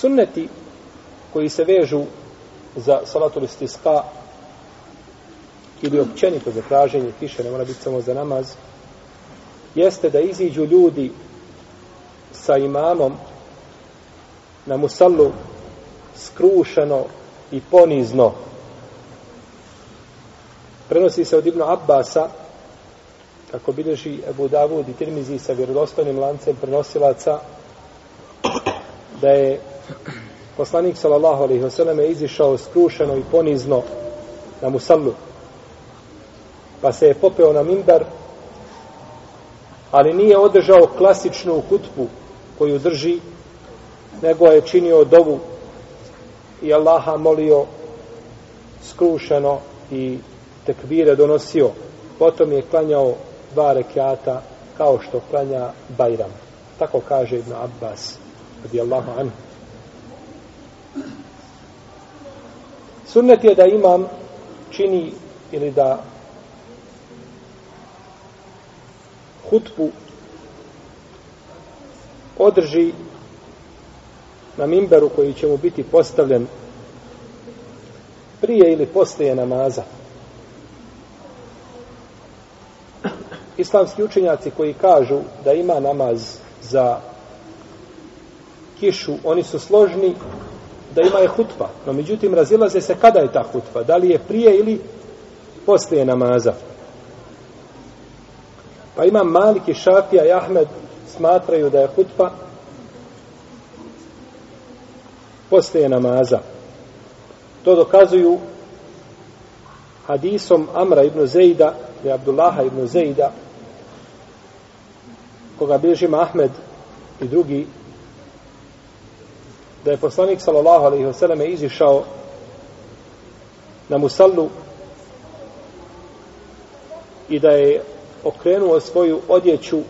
Sunneti koji se vežu za salatul istisqa ili općenito za traženje kiše, ne mora biti samo za namaz, jeste da iziđu ljudi sa imamom na musallu skrušeno i ponizno. Prenosi se od Ibnu Abbasa, kako bilježi Ebu Davud i Tirmizi sa vjerodostojnim lancem prenosilaca, da je poslanik sallallahu alaihi wasallam izišao skrušeno i ponizno na musallu. Pa se je popeo na mimbar, ali nije održao klasičnu hutbu koju drži, nego je činio dovu i Allaha molio skrušeno i tekbire donosio. Potom je klanjao dva rekiata kao što klanja Bajram. Tako kaže Ibn Abbas, radijallahu anhu. Sunnet je da imam čini ili da hutbu održi na mimberu koji će mu biti postavljen prije ili poslije namaza. Islamski učenjaci koji kažu da ima namaz za kišu, oni su složni da ima je hutba. No međutim, razilaze se kada je ta hutba. Da li je prije ili poslije namaza. Pa ima Malik i Šafija i Ahmed smatraju da je hutba poslije namaza. To dokazuju hadisom Amra ibn Zejda i Abdullaha ibn Zejda koga bilježi Ahmed i drugi da je poslanik sallallahu alejhi ve selleme izišao na musallu i da je okrenuo svoju odjeću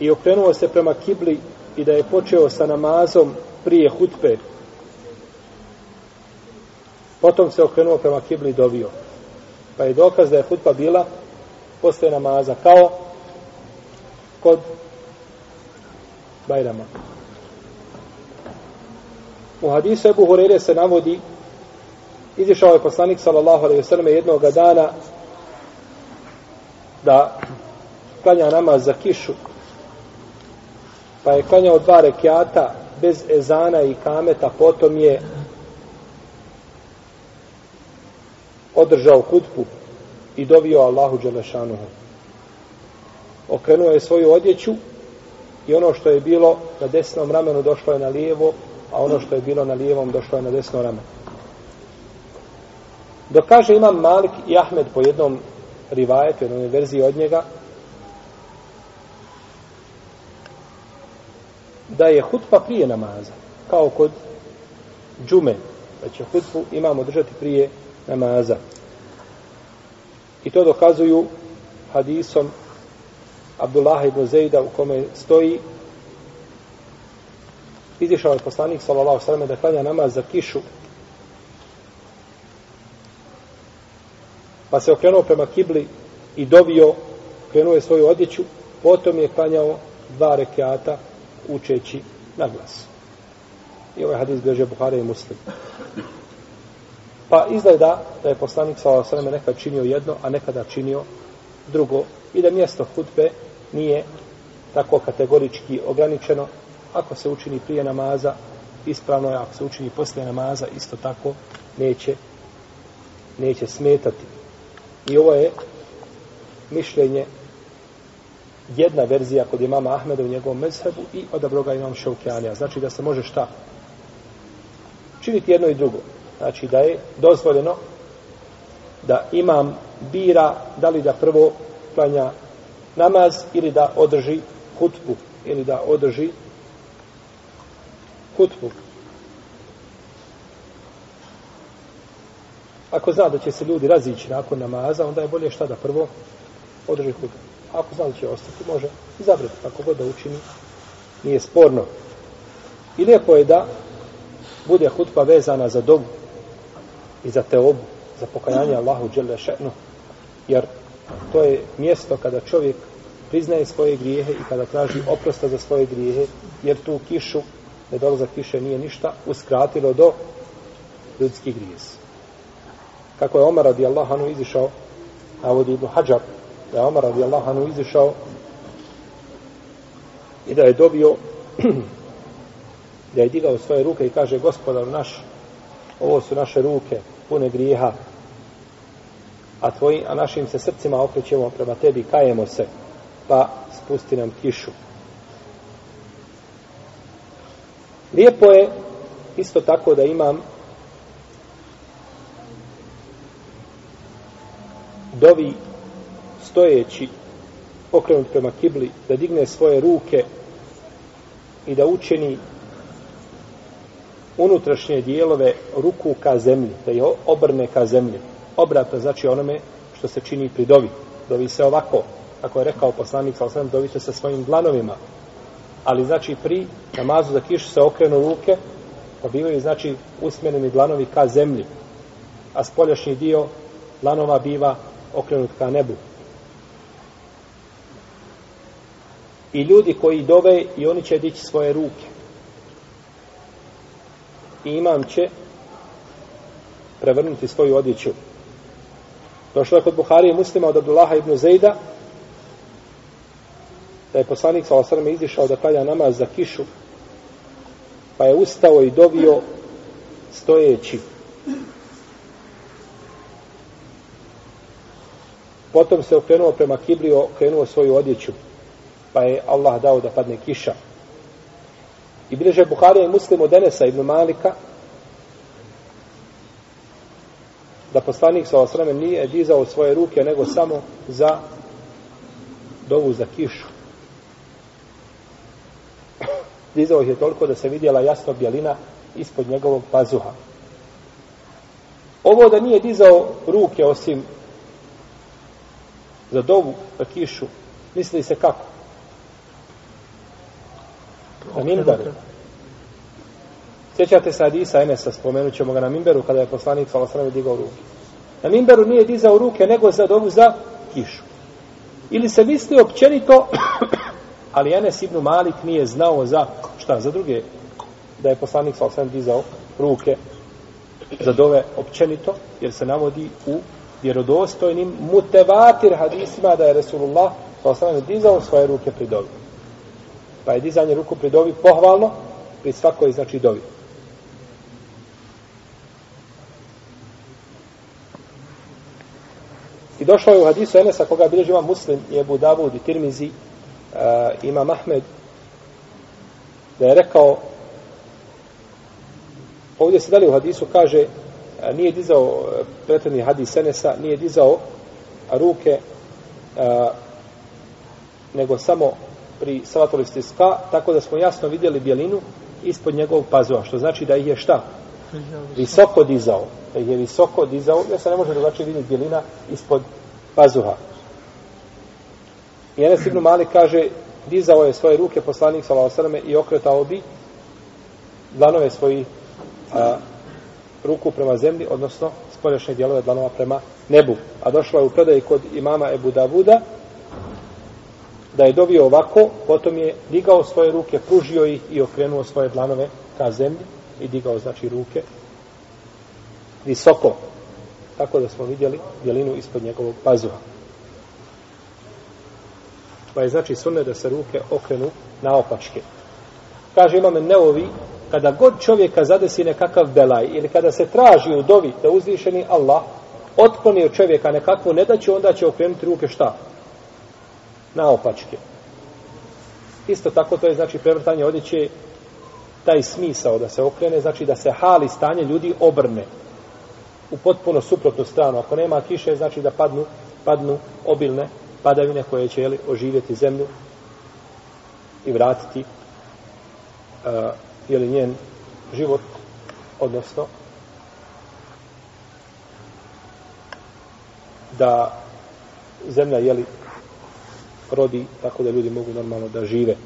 i okrenuo se prema kibli i da je počeo sa namazom prije hutbe. Potom se okrenuo prema kibli i dovio. Pa je dokaz da je hutba bila posle namaza kao kod Bajrama. U hadisu Ebu Hurere se navodi izišao je poslanik sallallahu alaihi sallam jednog dana da klanja namaz za kišu pa je klanjao dva rekiata bez ezana i kameta potom je održao hutbu i dovio Allahu Đelešanuhu. Okrenuo je svoju odjeću i ono što je bilo na desnom ramenu došlo je na lijevo a ono što je bilo na lijevom došlo je na desno rame. Dok kaže imam Malik i Ahmed po jednom rivajetu, jednoj verziji od njega, da je hutba prije namaza, kao kod džume, da će hutbu imamo držati prije namaza. I to dokazuju hadisom Abdullah ibn Zejda u kome stoji izišao je poslanik sallallahu alejhi da klanja namaz za kišu. Pa se okrenuo prema kibli i dovio, krenuo je svoju odjeću, potom je klanjao dva rekiata učeći na glas. I ovaj hadis bježe Buhari i Muslim. Pa izgleda da je poslanik sallallahu alejhi nekad činio jedno, a nekada činio drugo i da mjesto hutbe nije tako kategorički ograničeno, ako se učini prije namaza, ispravno je, ako se učini poslije namaza, isto tako neće, neće smetati. I ovo je mišljenje jedna verzija kod imama Ahmeda u njegovom mezhebu i odabro ga imam Šaukjanija. Znači da se može šta? Činiti jedno i drugo. Znači da je dozvoljeno da imam bira da li da prvo klanja namaz ili da održi hutbu ili da održi hutbu. Ako zna da će se ljudi razići nakon namaza, onda je bolje šta da prvo održi hutbu. Ako zna da će ostati, može izabrati kako god da učini. Nije sporno. I lijepo je da bude hutba vezana za dobu i za teobu, za pokajanje Allahu dželle še'nu. Jer to je mjesto kada čovjek priznaje svoje grijehe i kada traži oprosta za svoje grijehe, jer tu kišu nedolazak kiše nije ništa uskratilo do ljudskih grijez. Kako je Omar radijallahu anhu izišao, navodi Ibn Hajar, da je Omar radijallahu anhu izišao i da je dobio da je digao svoje ruke i kaže gospodar naš, ovo su naše ruke pune grijeha, a, tvoji, a našim se srcima okrećemo prema tebi, kajemo se, pa spusti nam kišu. Lijepo je isto tako da imam dovi stojeći okrenut prema kibli, da digne svoje ruke i da učini unutrašnje dijelove ruku ka zemlji, da je obrne ka zemlji. Obratno znači onome što se čini pri dovi. Dovi se ovako, kako je rekao poslanik, sa osam, dovi se sa svojim dlanovima. Ali znači pri namazu za kišu se okrenu ruke, pa bivaju znači usmjereni dlanovi ka zemlji. A spoljašnji dio dlanova biva okrenut ka nebu. I ljudi koji dove i oni će dići svoje ruke. I imam će prevrnuti svoju odjeću. Došlo je kod Buhari i muslima od Abdullaha ibn Zejda da je poslanik sa osrme izišao da kalja namaz za kišu pa je ustao i dovio stojeći Potom se okrenuo prema kibli, okrenuo svoju odjeću. Pa je Allah dao da padne kiša. I bliže Buharija i muslim od Enesa ibn Malika da poslanik sa osrame nije dizao svoje ruke nego samo za dovu za kišu. Dizao ih je toliko da se vidjela jasno bjelina ispod njegovog pazuha. Ovo da nije dizao ruke osim za dovu, za kišu, misli se kako? Na minberu. Sjećate se Adisa Enesa, spomenut ćemo ga na minberu kada je poslanik sa Osrame digao ruke. Na minberu nije dizao ruke nego za dovu za kišu. Ili se misli općenito, ali Enes ibn Malik nije znao za šta, za druge, da je poslanik sa osam dizao ruke za dove općenito, jer se navodi u vjerodostojnim mutevatir hadisima da je Resulullah poslane dizao svoje ruke pri dovi. Pa je dizanje ruku pri dovi pohvalno pri svakoj znači dovi. I došlo je u hadisu Enesa koga bilježi muslim i Ebu Davud i Tirmizi Eh, uh, ima Mahmed da je rekao ovdje se dali u hadisu kaže eh, nije dizao eh, pretredni hadis Senesa, nije dizao ruke a, nego samo pri savatoli stiska, tako da smo jasno vidjeli bjelinu ispod njegovog pazova, što znači da ih je šta? Visoko dizao. Da ih je visoko dizao, jer se ne može drugačije vidjeti bjelina ispod pazuha. I Enes ibn Malik kaže, dizao je svoje ruke poslanik sallallahu i okretao bi dlanove svoji a, ruku prema zemlji, odnosno spoljašnje dijelove dlanova prema nebu. A došla je u predaj kod imama Ebu Davuda, da je dobio ovako, potom je digao svoje ruke, pružio ih i okrenuo svoje dlanove ka zemlji i digao, znači, ruke visoko. Tako da smo vidjeli dijelinu ispod njegovog pazuha. Pa je, znači, sunne da se ruke okrenu na opačke. Kaže imam Neovi, kada god čovjeka zadesi nekakav belaj ili kada se traži u dovi da uzvišeni Allah otkloni od čovjeka nekakvu nedaću, onda će okrenuti ruke šta? Na opačke. Isto tako to je znači prevrtanje odjeće taj smisao da se okrene, znači da se hali stanje ljudi obrne u potpuno suprotnu stranu. Ako nema kiše, znači da padnu, padnu obilne padavine koje će jeli, oživjeti zemlju i vratiti uh, jeli, njen život, odnosno da zemlja jeli, rodi tako da ljudi mogu normalno da žive.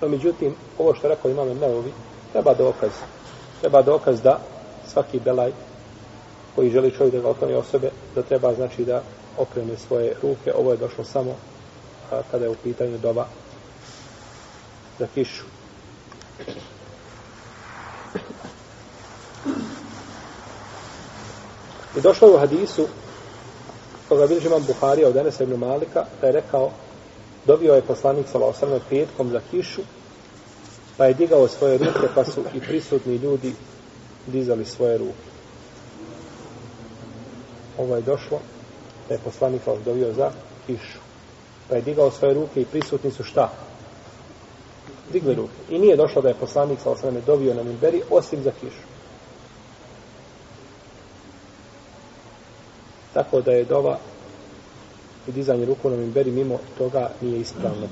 No, međutim, ovo što rekao imam Neovi, treba dokaz. Treba dokaz da svaki belaj koji želi čovjek da ga okloni osobe, da treba znači da okrene svoje ruke. Ovo je došlo samo a, kada je u pitanju doba za kišu. I došlo je u hadisu koga bilježi imam Buharija od Enesa ibn Malika da je rekao dobio je poslanik Salosrme petkom za kišu pa je digao svoje ruke pa su i prisutni ljudi dizali svoje ruke. Ovo je došlo da je poslanik dobio za kišu pa je digao svoje ruke i prisutni su šta? Digli ruke. I nije došlo da je poslanik sa osvrame dobio na minberi osim za kišu. Tako da je dova i dizanje ruku na minberi mimo toga nije ispravno.